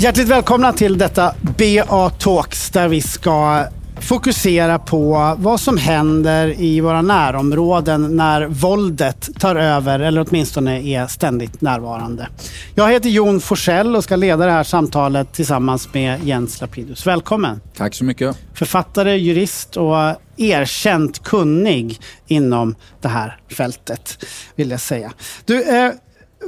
Hjärtligt välkomna till detta BA Talks där vi ska fokusera på vad som händer i våra närområden när våldet tar över eller åtminstone är ständigt närvarande. Jag heter Jon Forsell och ska leda det här samtalet tillsammans med Jens Lapidus. Välkommen! Tack så mycket. Författare, jurist och erkänt kunnig inom det här fältet, vill jag säga. Du, eh,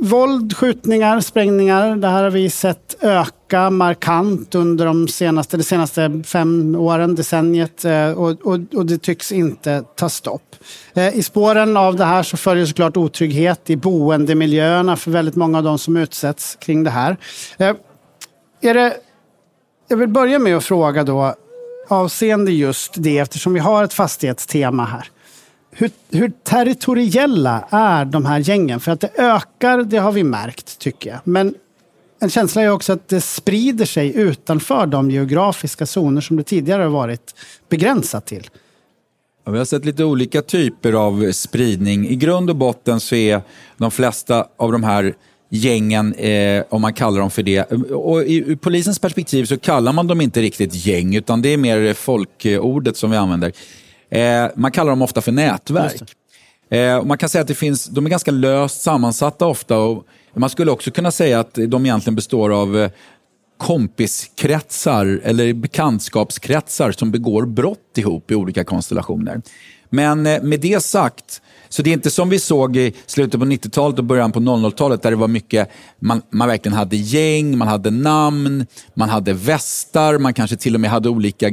Våld, skjutningar, sprängningar. Det här har vi sett öka markant under de senaste, de senaste fem åren, decenniet. Eh, och, och, och det tycks inte ta stopp. Eh, I spåren av det här så följer såklart otrygghet i boendemiljöerna för väldigt många av de som utsätts kring det här. Eh, är det, jag vill börja med att fråga då avseende just det eftersom vi har ett fastighetstema här hur, hur territoriella är de här gängen? För att det ökar, det har vi märkt tycker jag. Men en känsla är också att det sprider sig utanför de geografiska zoner som det tidigare har varit begränsat till. vi har sett lite olika typer av spridning. I grund och botten så är de flesta av de här gängen, eh, om man kallar dem för det. Och i, ur polisens perspektiv så kallar man dem inte riktigt gäng, utan det är mer folkordet som vi använder. Eh, man kallar dem ofta för nätverk. Eh, man kan säga att det finns, de är ganska löst sammansatta ofta. Och man skulle också kunna säga att de egentligen består av eh, kompiskretsar eller bekantskapskretsar som begår brott ihop i olika konstellationer. Men eh, med det sagt så det är inte som vi såg i slutet på 90-talet och början på 00-talet där det var mycket, man, man verkligen hade gäng, man hade namn, man hade västar, man kanske till och med hade olika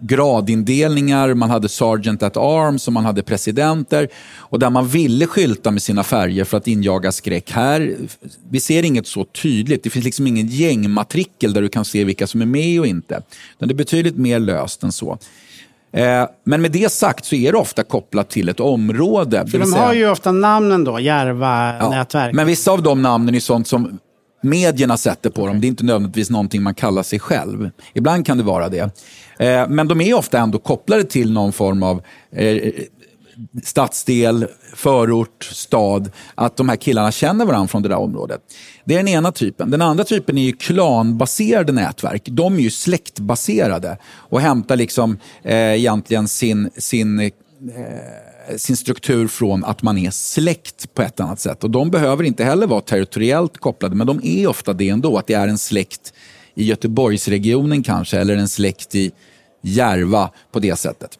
gradindelningar, man hade sergeant at arms och man hade presidenter och där man ville skylta med sina färger för att injaga skräck. Här, vi ser inget så tydligt, det finns liksom ingen gängmatrikel där du kan se vilka som är med och inte. Det är betydligt mer löst än så. Eh, men med det sagt så är det ofta kopplat till ett område. För de har ju ofta namnen då, Järva-nätverk. Ja, men vissa av de namnen är sånt som medierna sätter på dem. Det är inte nödvändigtvis någonting man kallar sig själv. Ibland kan det vara det. Eh, men de är ofta ändå kopplade till någon form av eh, stadsdel, förort, stad, att de här killarna känner varandra från det där området. Det är den ena typen. Den andra typen är ju klanbaserade nätverk. De är ju släktbaserade och hämtar liksom eh, egentligen sin, sin eh, sin struktur från att man är släkt på ett annat sätt. Och De behöver inte heller vara territoriellt kopplade, men de är ofta det ändå. Att det är en släkt i Göteborgsregionen kanske, eller en släkt i Järva på det sättet.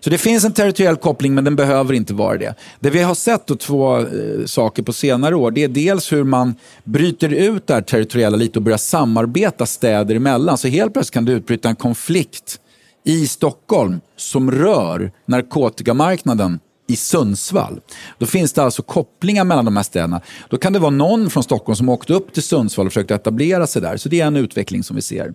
Så det finns en territoriell koppling, men den behöver inte vara det. Det vi har sett då två eh, saker på senare år, det är dels hur man bryter ut det här territoriella lite och börjar samarbeta städer emellan. Så helt plötsligt kan det utbryta en konflikt i Stockholm som rör narkotikamarknaden i Sundsvall. Då finns det alltså kopplingar mellan de här städerna. Då kan det vara någon från Stockholm som åkte upp till Sundsvall och försökte etablera sig där. Så det är en utveckling som vi ser.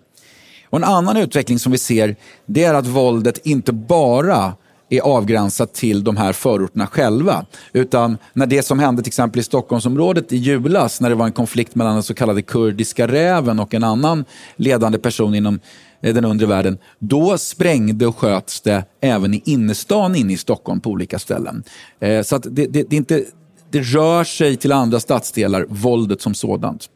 Och en annan utveckling som vi ser det är att våldet inte bara är avgränsat till de här förorterna själva. Utan när det som hände till exempel i Stockholmsområdet i julas, när det var en konflikt mellan den så kallade kurdiska räven och en annan ledande person inom eh, den undre världen, då sprängde och sköts det även i innerstan inne i Stockholm på olika ställen. Eh, så att det, det, det, inte, det rör sig till andra stadsdelar, våldet som sådant.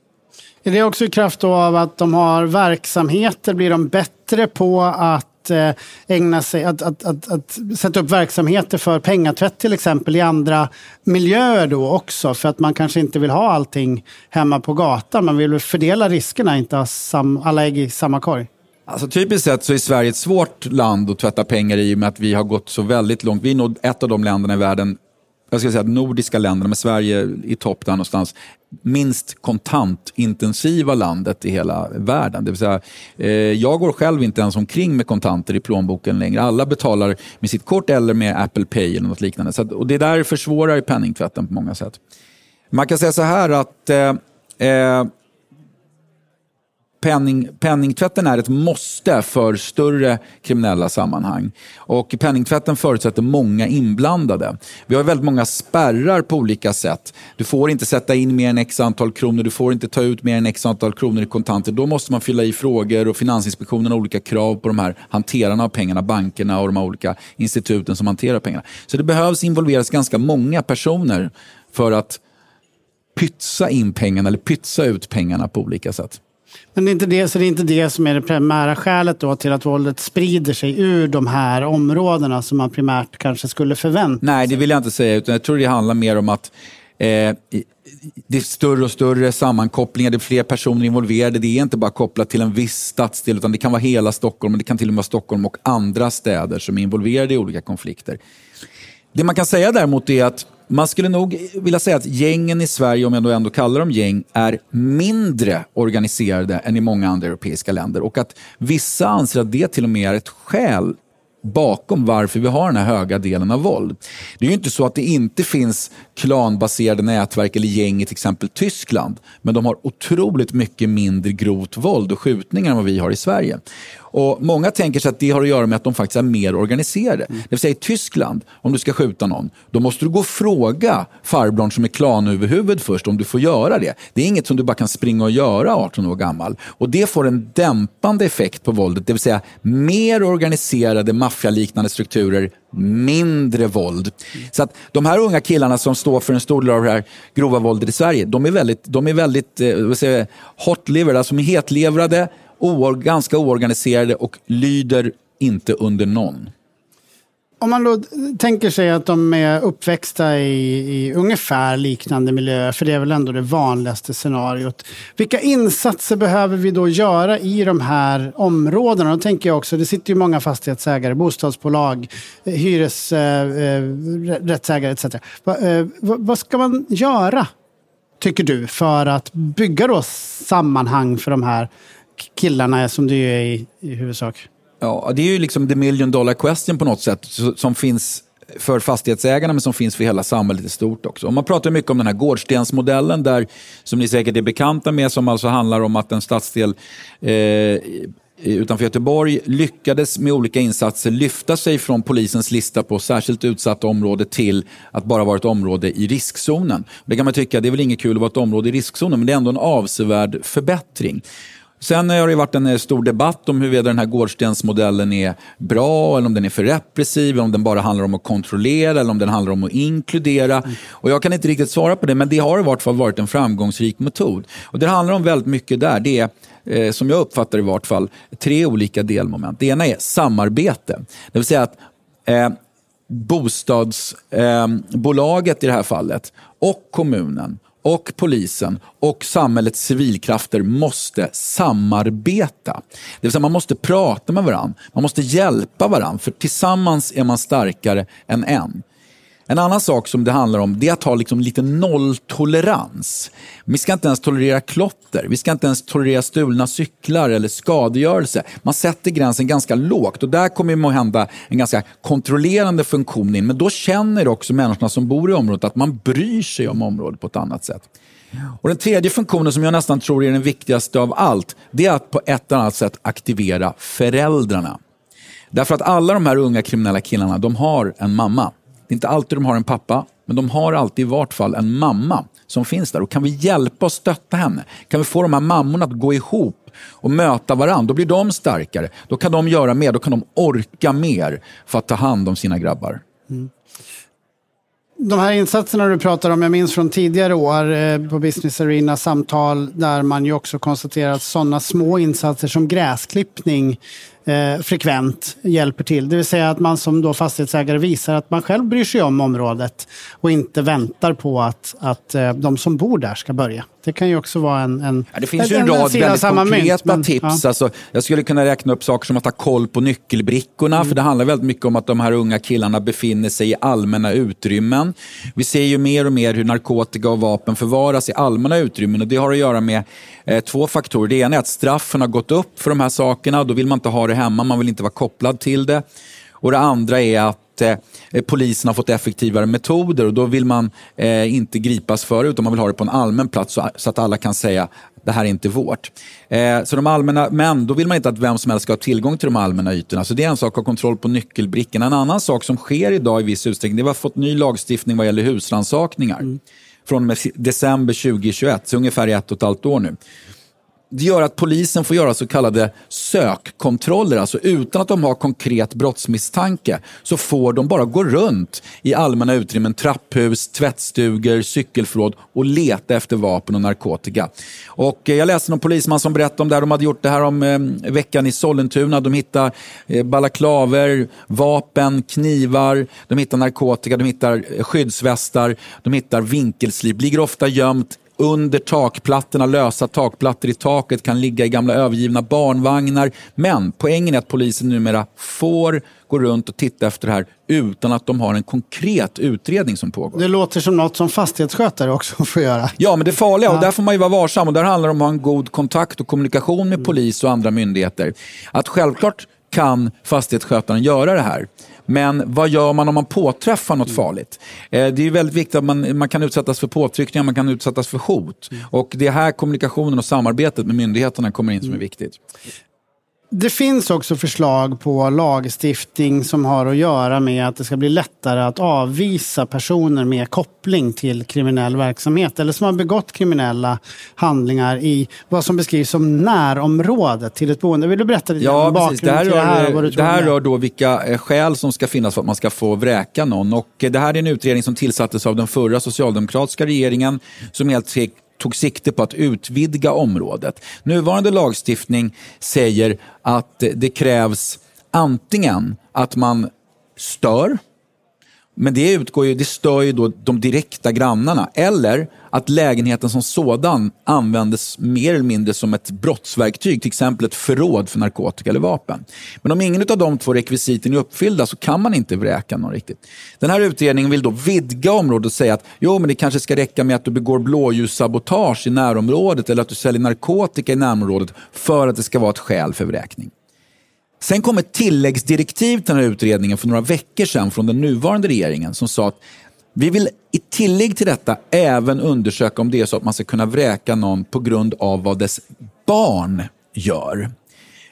Är det också i kraft av att de har verksamheter? Blir de bättre på att eh, ägna sig, att, att, att, att, sätta upp verksamheter för pengatvätt till exempel i andra miljöer då också? För att man kanske inte vill ha allting hemma på gatan. Man vill fördela riskerna, inte ha sam, alla ägg i samma korg. Alltså, typiskt sett så är Sverige ett svårt land att tvätta pengar i och med att vi har gått så väldigt långt. Vi är nog ett av de länderna i världen jag ska säga att nordiska länderna, med Sverige i topp där någonstans, minst kontantintensiva landet i hela världen. Det vill säga, eh, jag går själv inte ens omkring med kontanter i plånboken längre. Alla betalar med sitt kort eller med Apple Pay eller något liknande. Så att, och det där försvårar penningtvätten på många sätt. Man kan säga så här att eh, eh penning, penningtvätten är ett måste för större kriminella sammanhang. Och penningtvätten förutsätter många inblandade. Vi har väldigt många spärrar på olika sätt. Du får inte sätta in mer än x antal kronor, du får inte ta ut mer än x antal kronor i kontanter. Då måste man fylla i frågor och Finansinspektionen har olika krav på de här hanterarna av pengarna, bankerna och de här olika instituten som hanterar pengarna. Så det behövs involveras ganska många personer för att pytsa in pengarna eller pytsa ut pengarna på olika sätt. Men det är inte det, så det är inte det som är det primära skälet då till att våldet sprider sig ur de här områdena som man primärt kanske skulle förvänta Nej, det vill jag inte säga. Utan jag tror det handlar mer om att eh, det är större och större sammankopplingar, det är fler personer involverade. Det är inte bara kopplat till en viss stadsdel, utan det kan vara hela Stockholm, men det kan till och med vara Stockholm och andra städer som är involverade i olika konflikter. Det man kan säga däremot är att man skulle nog vilja säga att gängen i Sverige, om jag då ändå kallar dem gäng, är mindre organiserade än i många andra europeiska länder. Och att vissa anser att det till och med är ett skäl bakom varför vi har den här höga delen av våld. Det är ju inte så att det inte finns klanbaserade nätverk eller gäng i till exempel Tyskland, men de har otroligt mycket mindre grovt våld och skjutningar än vad vi har i Sverige. Och Många tänker sig att det har att göra med att de faktiskt är mer organiserade. Mm. Det vill säga i Tyskland, om du ska skjuta någon, då måste du gå och fråga farbrorn som är klanöverhuvud först om du får göra det. Det är inget som du bara kan springa och göra 18 år gammal. Och Det får en dämpande effekt på våldet, det vill säga mer organiserade maffialiknande strukturer, mindre våld. Så att de här unga killarna som står för en stor del av det här grova våldet i Sverige, de är väldigt, de är väldigt eh, hot-livered, alltså de är hetlevrade oor, ganska oorganiserade och lyder inte under någon. Om man då tänker sig att de är uppväxta i, i, ungefär liknande miljöer, för det är väl ändå det vanligaste scenariot. Vilka insatser behöver vi då göra i de här områdena? Då tänker jag också, det sitter ju många fastighetsägare, bostadsbolag, hyresrättsägare eh, eh, eh etc. Va, eh, vad ska man göra, tycker du, för att bygga då sammanhang för de här killarna som du är i, i huvudsak? Ja, det är ju liksom the million dollar question på något sätt som finns för fastighetsägarna men som finns för hela samhället i stort också. man pratar mycket om den här gårdstensmodellen där, som ni säkert är bekanta med, som alltså handlar om att en stadsdel eh, utanför Göteborg lyckades med olika insatser lyfta sig från polisens lista på särskilt utsatta område till att bara vara ett område i riskzonen. Det kan man tycka, det är väl inget kul att vara ett område i riskzonen, men det är ändå en avsevärd förbättring. Sen har det varit en eh, stor debatt om huruvida den här gårdstensmodellen är bra, eller om den är för repressiv, eller om den bara handlar om att kontrollera eller om den handlar om att inkludera. Mm. Och jag kan inte riktigt svara på det, men det har i vart fall varit en framgångsrik metod. Och Det handlar om väldigt mycket där. Det är eh, som jag uppfattar i vart fall, tre olika delmoment. Det ena är samarbete. Det vill säga att eh, bostadsbolaget eh, i det här fallet och kommunen och polisen och samhällets civilkrafter måste samarbeta. Det vill säga man måste prata med varandra, man måste hjälpa varandra för tillsammans är man starkare än en. En annan sak som det handlar om det är att ha liksom lite nolltolerans. Vi ska inte ens tolerera klotter, vi ska inte ens tolerera stulna cyklar eller skadegörelse. Man sätter gränsen ganska lågt och där kommer må hända en ganska kontrollerande funktion in. Men då känner också människorna som bor i området att man bryr sig om området på ett annat sätt. Och Den tredje funktionen som jag nästan tror är den viktigaste av allt, det är att på ett eller annat sätt aktivera föräldrarna. Därför att alla de här unga kriminella killarna, de har en mamma. Det är inte alltid de har en pappa, men de har alltid i vart fall en mamma som finns där. Och kan vi hjälpa och stötta henne? Kan vi få de här mammorna att gå ihop och möta varandra? Då blir de starkare. Då kan de göra mer, då kan de orka mer för att ta hand om sina grabbar. Mm. De här insatserna du pratar om, jag minns från tidigare år eh, på Business Arena samtal där man ju också konstaterat sådana små insatser som gräsklippning eh, frekvent hjälper till. Det vill säga att man som då fastighetsägare visar att man själv bryr sig om området och inte väntar på att, att eh, de som bor där ska börja. Det kan ju också vara en... en ja, det finns ju en, en rad väldigt konkreta men, tips. Ja. Alltså, jag skulle kunna räkna upp saker som att ha koll på nyckelbrickorna. Mm. För det handlar väldigt mycket om att de här unga killarna befinner sig i allmänna utrymmen. Vi ser ju mer och mer hur narkotika och vapen förvaras i allmänna utrymmen. Och det har att göra med eh, två faktorer. Det ena är att straffen har gått upp för de här sakerna. Då vill man inte ha det hemma, man vill inte vara kopplad till det. Och det andra är att eh, polisen har fått effektivare metoder och då vill man eh, inte gripas för det utan man vill ha det på en allmän plats så, så att alla kan säga det här är inte vårt. Eh, så de allmänna, men då vill man inte att vem som helst ska ha tillgång till de allmänna ytorna. Så det är en sak att ha kontroll på nyckelbrickorna. En annan sak som sker idag i viss utsträckning det har fått ny lagstiftning vad gäller husrannsakningar. Mm. Från och med december 2021, så ungefär ett och ett halvt år nu det gör att polisen får göra så kallade sökkontroller, alltså utan att de har konkret brottsmisstanke så får de bara gå runt i allmänna utrymmen, trapphus, tvättstugor, cykelförråd och leta efter vapen och narkotika. Och eh, jag läste någon polisman som berättade om det här. De hade gjort det här om eh, veckan i Sollentuna. De hittar eh, balaklaver, vapen, knivar, de hittar narkotika, de hittar eh, skyddsvästar, de hittar vinkelslip. Ligger ofta gömt under takplattorna, lösa takplattor i taket, kan ligga i gamla övergivna barnvagnar. Men poängen är att polisen numera får gå runt och titta efter det här utan att de har en konkret utredning som pågår. Det låter som något som fastighetsskötare också får göra. Ja, men det farliga, och där får man ju vara varsam, och där handlar det om att ha en god kontakt och kommunikation med polis och andra myndigheter. Att självklart kan fastighetsskötaren göra det här. Men vad gör man om man påträffar något farligt? Eh, det är väldigt viktigt att man, man kan utsättas för påtryckningar, man kan utsättas för hot. Och det är här kommunikationen och samarbetet med myndigheterna kommer in som är viktigt. Det finns också förslag på lagstiftning som har att göra med att det ska bli lättare att avvisa personer med koppling till kriminell verksamhet eller som har begått kriminella handlingar i vad som beskrivs som närområdet till ett boende. Vill du berätta lite ja, om bakgrunden det här till det här? Rör, det här rör då vilka eh, skäl som ska finnas för att man ska få vräka någon. Och eh, det här är en utredning som tillsattes av den förra socialdemokratiska regeringen som helt tog sikte på att utvidga området. Nuvarande lagstiftning säger att det krävs antingen att man stör, men det, utgår ju, det stör ju då de direkta grannarna. Eller att lägenheten som sådan användes mer eller mindre som ett brottsverktyg, till exempel ett förråd för narkotika eller vapen. Men om ingen av de två rekvisiten är uppfyllda så kan man inte vräka någon riktigt. Den här utredningen vill då vidga området och säga att jo, men det kanske ska räcka med att du begår blåljussabotage i närområdet eller att du säljer narkotika i närområdet för att det ska vara ett skäl för vräkning. Sen kom ett tilläggsdirektiv till den här utredningen för några veckor sedan från den nuvarande regeringen som sa att vi vill i tillägg till detta även undersöka om det är så att man ska kunna vräka någon på grund av vad dess barn gör.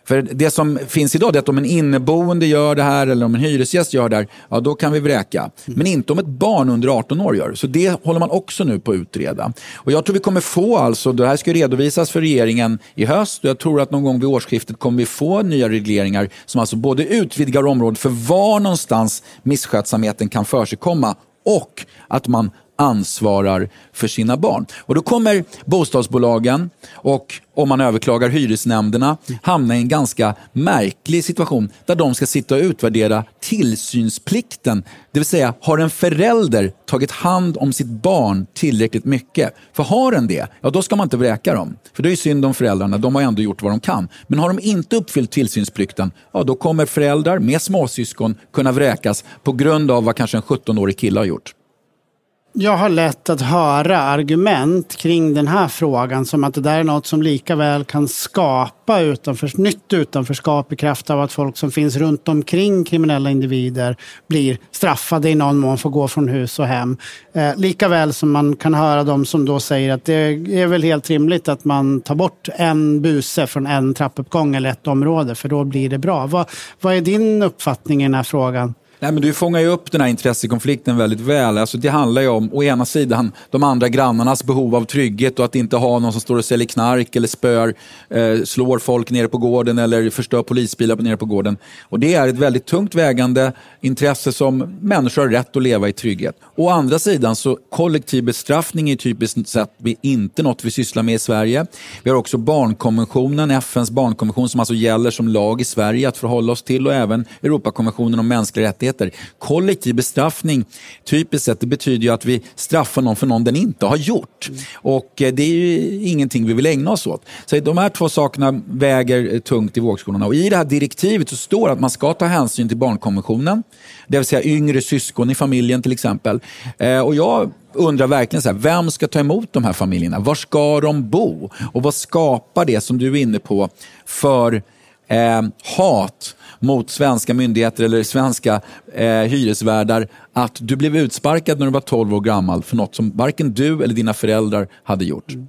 För det som finns idag är att om en inneboende gör det här eller om en hyresgäst gör det här, ja då kan vi vräka. Men inte om ett barn under 18 år gör. Så det håller man också nu på att utreda. Och jag tror vi kommer få alltså, det här ska redovisas för regeringen i höst och jag tror att någon gång vid årsskiftet kommer vi få nya regleringar som alltså både utvidgar området för var någonstans misskötsamheten kan försigkomma och att man ansvarar för sina barn. Och Då kommer bostadsbolagen och om man överklagar hyresnämnderna hamna i en ganska märklig situation där de ska sitta och utvärdera tillsynsplikten. Det vill säga, har en förälder tagit hand om sitt barn tillräckligt mycket? För har den det, ja då ska man inte vräka dem. För det är ju synd om föräldrarna, de har ändå gjort vad de kan. Men har de inte uppfyllt tillsynsplikten, ja då kommer föräldrar med småsyskon kunna vräkas på grund av vad kanske en 17-årig kille har gjort. Jag har lätt att höra argument kring den här frågan som att det där är något som lika väl kan skapa utanför, nytt utanförskap i kraft av att folk som finns runt omkring kriminella individer blir straffade i någon mån, får gå från hus och hem. Eh, lika väl som man kan höra de som då säger att det är väl helt rimligt att man tar bort en buse från en trappuppgång eller ett område för då blir det bra. Vad, vad är din uppfattning i den här frågan? Nej, men du fångar ju upp den här intressekonflikten väldigt väl. Alltså, det handlar ju om, å ena sidan, de andra grannarnas behov av trygghet och att inte ha någon som står och säljer knark eller spör, eh, slår folk nere på gården eller förstör polisbilar nere på gården. Och det är ett väldigt tungt vägande intresse som människor har rätt att leva i trygghet. Å andra sidan så kollektiv bestraffning är typiskt sett inte något vi sysslar med i Sverige. Vi har också barnkonventionen, FNs barnkonvention som alltså gäller som lag i Sverige att förhålla oss till och även Europakonventionen om mänskliga rättigheter rättigheter. Kollektiv bestraffning, typiskt sett, det betyder ju att vi straffar någon för någon den inte har gjort. Mm. Och eh, det är ju ingenting vi vill ägna oss åt. Så de här två sakerna väger eh, tungt i vågskolorna. Och i det här direktivet så står det att man ska ta hänsyn till barnkonventionen, det vill säga yngre syskon i familjen till exempel. Eh, och jag undrar verkligen så här, vem ska ta emot de här familjerna? Var ska de bo? Och vad skapar det som du är inne på för eh, hat mot svenska myndigheter eller svenska eh, hyresvärdar att du blev utsparkad när du var 12 år gammal för något som varken du eller dina föräldrar hade gjort. Mm.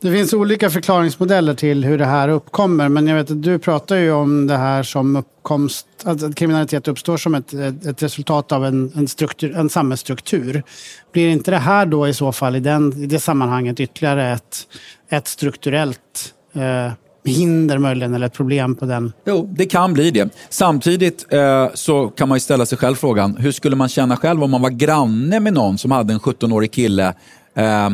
Det finns olika förklaringsmodeller till hur det här uppkommer. Men jag vet att du pratar ju om det här som uppkomst, att kriminalitet uppstår som ett, ett resultat av en, en, struktur, en samhällsstruktur. Blir inte det här då i så fall i, den, i det sammanhanget ytterligare ett, ett strukturellt eh, hinder möjligen eller ett problem på den? Jo, det kan bli det. Samtidigt eh, så kan man ju ställa sig själv frågan, hur skulle man känna själv om man var granne med någon som hade en 17-årig kille eh,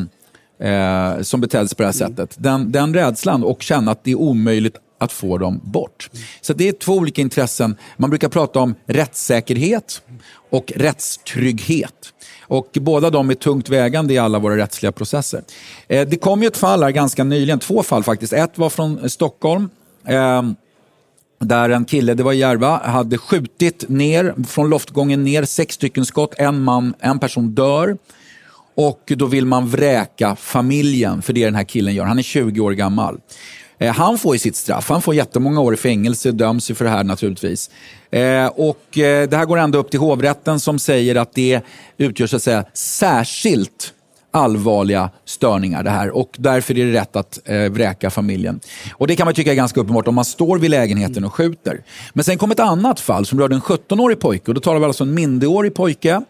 eh, som betedde sig på det här sättet? Den, den rädslan och känna att det är omöjligt att få dem bort. Så det är två olika intressen. Man brukar prata om rättssäkerhet och rättstrygghet. Och båda de är tungt vägande i alla våra rättsliga processer. Eh, det kom ju ett fall här ganska nyligen, två fall faktiskt. Ett var från Stockholm. Eh, där en kille, det var Järva, hade skjutit ner från loftgången ner sex stycken skott. En, man, en person dör. Och då vill man vräka familjen för det den här killen gör. Han är 20 år gammal. Eh, han får ju sitt straff. Han får jättemånga år i fängelse, döms för det här naturligtvis. Eh, och eh, det här går ända upp till hovrätten som säger att det utgör så att säga särskilt allvarliga störningar det här och därför är det rätt att eh, vräka familjen. Och Det kan man tycka är ganska uppenbart om man står vid lägenheten och skjuter. Men sen kom ett annat fall som rörde en 17-årig pojke och då talar vi alltså om en minderårig pojke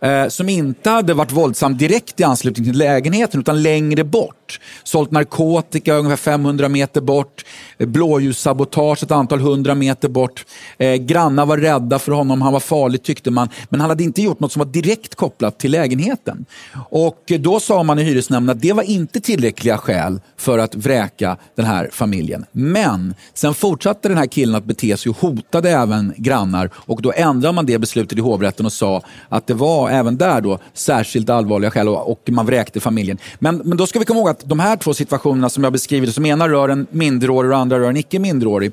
eh, som inte hade varit våldsam direkt i anslutning till lägenheten utan längre bort. Sålt narkotika ungefär 500 meter bort, blåljussabotage ett antal hundra meter bort. Eh, grannar var rädda för honom, han var farlig tyckte man. Men han hade inte gjort något som var direkt kopplat till lägenheten. Och då sa man i hyresnämnden att det var inte tillräckliga skäl för att vräka den här familjen. Men sen fortsatte den här killen att bete sig och hotade även grannar och då ändrade man det beslutet i hovrätten och sa att det var även där då särskilt allvarliga skäl och man vräkte familjen. Men, men då ska vi komma ihåg att de här två situationerna som jag beskrivit, som ena rör en minderårig och andra rör en icke minderårig.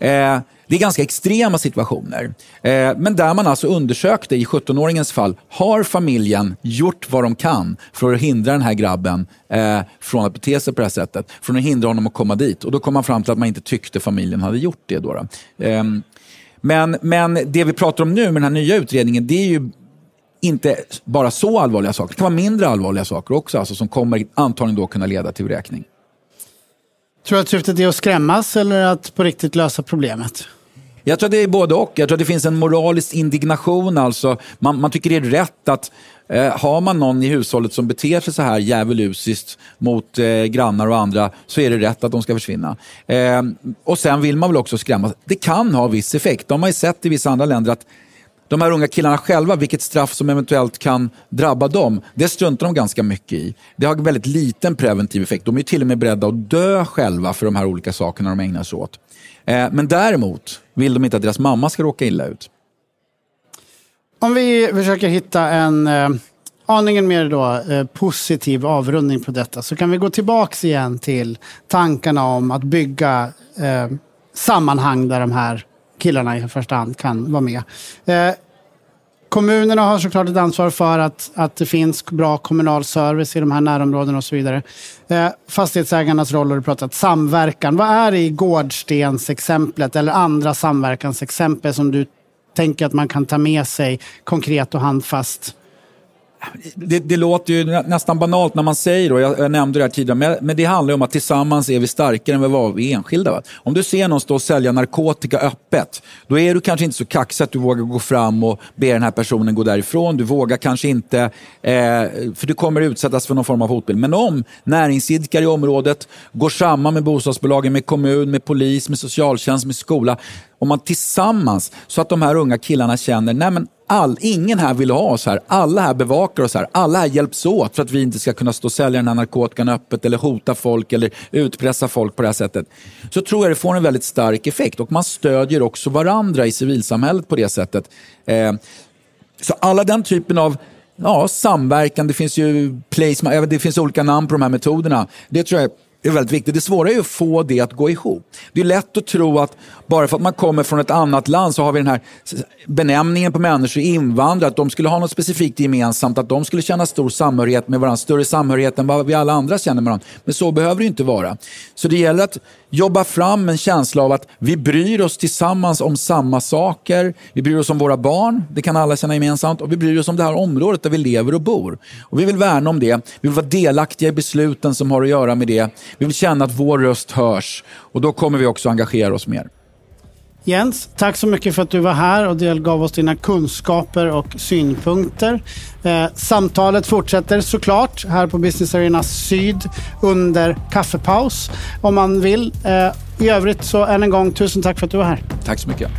Eh, det är ganska extrema situationer. Eh, men där man alltså undersökte i 17-åringens fall, har familjen gjort vad de kan för att hindra den här grabben eh, från att bete sig på det här sättet? Från att hindra honom att komma dit. Och då kom man fram till att man inte tyckte familjen hade gjort det. Då, då. Eh, men, men det vi pratar om nu med den här nya utredningen, det är ju inte bara så allvarliga saker. Det kan vara mindre allvarliga saker också, alltså, som kommer antagligen då kunna leda till vräkning. Tror du att syftet är att skrämmas eller att på riktigt lösa problemet? Jag tror att det är både och. Jag tror att det finns en moralisk indignation. Alltså, man, man tycker det är rätt att eh, har man någon i hushållet som beter sig så här djävulusiskt mot eh, grannar och andra så är det rätt att de ska försvinna. Eh, och sen vill man väl också skrämmas. Det kan ha viss effekt. De har ju sett i vissa andra länder att de här unga killarna själva, vilket straff som eventuellt kan drabba dem, det struntar de ganska mycket i. Det har väldigt liten preventiv effekt. De är till och med beredda att dö själva för de här olika sakerna de ägnar sig åt. Eh, men däremot vill de inte att deras mamma ska råka illa ut. Om vi försöker hitta en eh, aningen mer då, eh, positiv avrundning på detta så kan vi gå tillbaks igen till tankarna om att bygga eh, sammanhang där de här killarna i första hand kan vara med. Eh, kommunerna har såklart ett ansvar för att, att det finns bra kommunal service i de här närområdena och så vidare. Eh, fastighetsägarnas roll har du pratat, samverkan. Vad är det i Gårdstens-exemplet eller andra samverkansexempel som du tänker att man kan ta med sig konkret och handfast det, det, låter ju nästan banalt när man säger det, jag, jag nämnde det här tidigare, men, men, det handlar om att tillsammans är vi starkare än vad vi är enskilda. Va? Om du ser någon stå och sälja narkotika öppet, då är du kanske inte så kaxig att du vågar gå fram och be den här personen gå därifrån. Du vågar kanske inte, eh, för du kommer utsättas för någon form av hotbild. Men om näringsidkare i området går samman med bostadsbolagen, med kommun, med polis, med socialtjänst, med skola, om man tillsammans, så att de här unga killarna känner, nej men all, ingen här vill ha oss här, alla här bevakar oss här, alla här hjälps åt för att vi inte ska kunna stå och sälja den här narkotikan öppet eller hota folk eller utpressa folk på det här sättet. Så tror jag det får en väldigt stark effekt och man stödjer också varandra i civilsamhället på det sättet. Eh, så alla den typen av ja, samverkan, det finns ju placement, det finns olika namn på de här metoderna. Det tror jag är väldigt viktigt. Det svåra är att få det att gå ihop. Det är lätt att tro att bara för att man kommer från ett annat land så har vi den här benämningen på människor, invandrare, att de skulle ha något specifikt gemensamt, att de skulle känna stor samhörighet med varandra, större samhörighet än vad vi alla andra känner med varandra. Men så behöver det inte vara. Så det gäller att jobba fram en känsla av att vi bryr oss tillsammans om samma saker. Vi bryr oss om våra barn, det kan alla känna gemensamt, och vi bryr oss om det här området där vi lever och bor. Och vi vill värna om det, vi vill vara delaktiga i besluten som har att göra med det. Vi vill känna att vår röst hörs och då kommer vi också engagera oss mer. Jens, tack så mycket för att du var här och delgav oss dina kunskaper och synpunkter. Eh, samtalet fortsätter såklart här på Business Arena Syd under kaffepaus om man vill. Eh, I övrigt så än en gång tusen tack för att du var här. Tack så mycket.